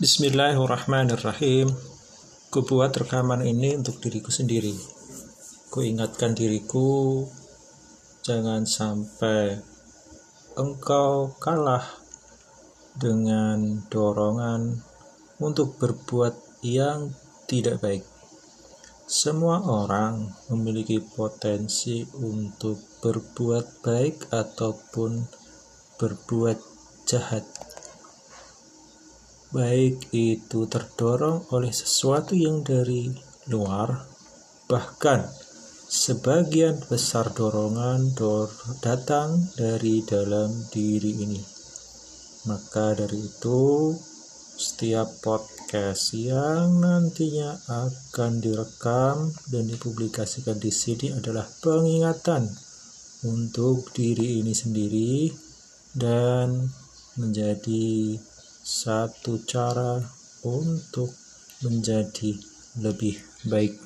Bismillahirrahmanirrahim. Kubuat rekaman ini untuk diriku sendiri. Ku ingatkan diriku, jangan sampai engkau kalah dengan dorongan untuk berbuat yang tidak baik. Semua orang memiliki potensi untuk berbuat baik ataupun berbuat jahat baik itu terdorong oleh sesuatu yang dari luar, bahkan sebagian besar dorongan dor datang dari dalam diri ini. Maka dari itu, setiap podcast yang nantinya akan direkam dan dipublikasikan di sini adalah pengingatan untuk diri ini sendiri dan menjadi satu cara untuk menjadi lebih baik.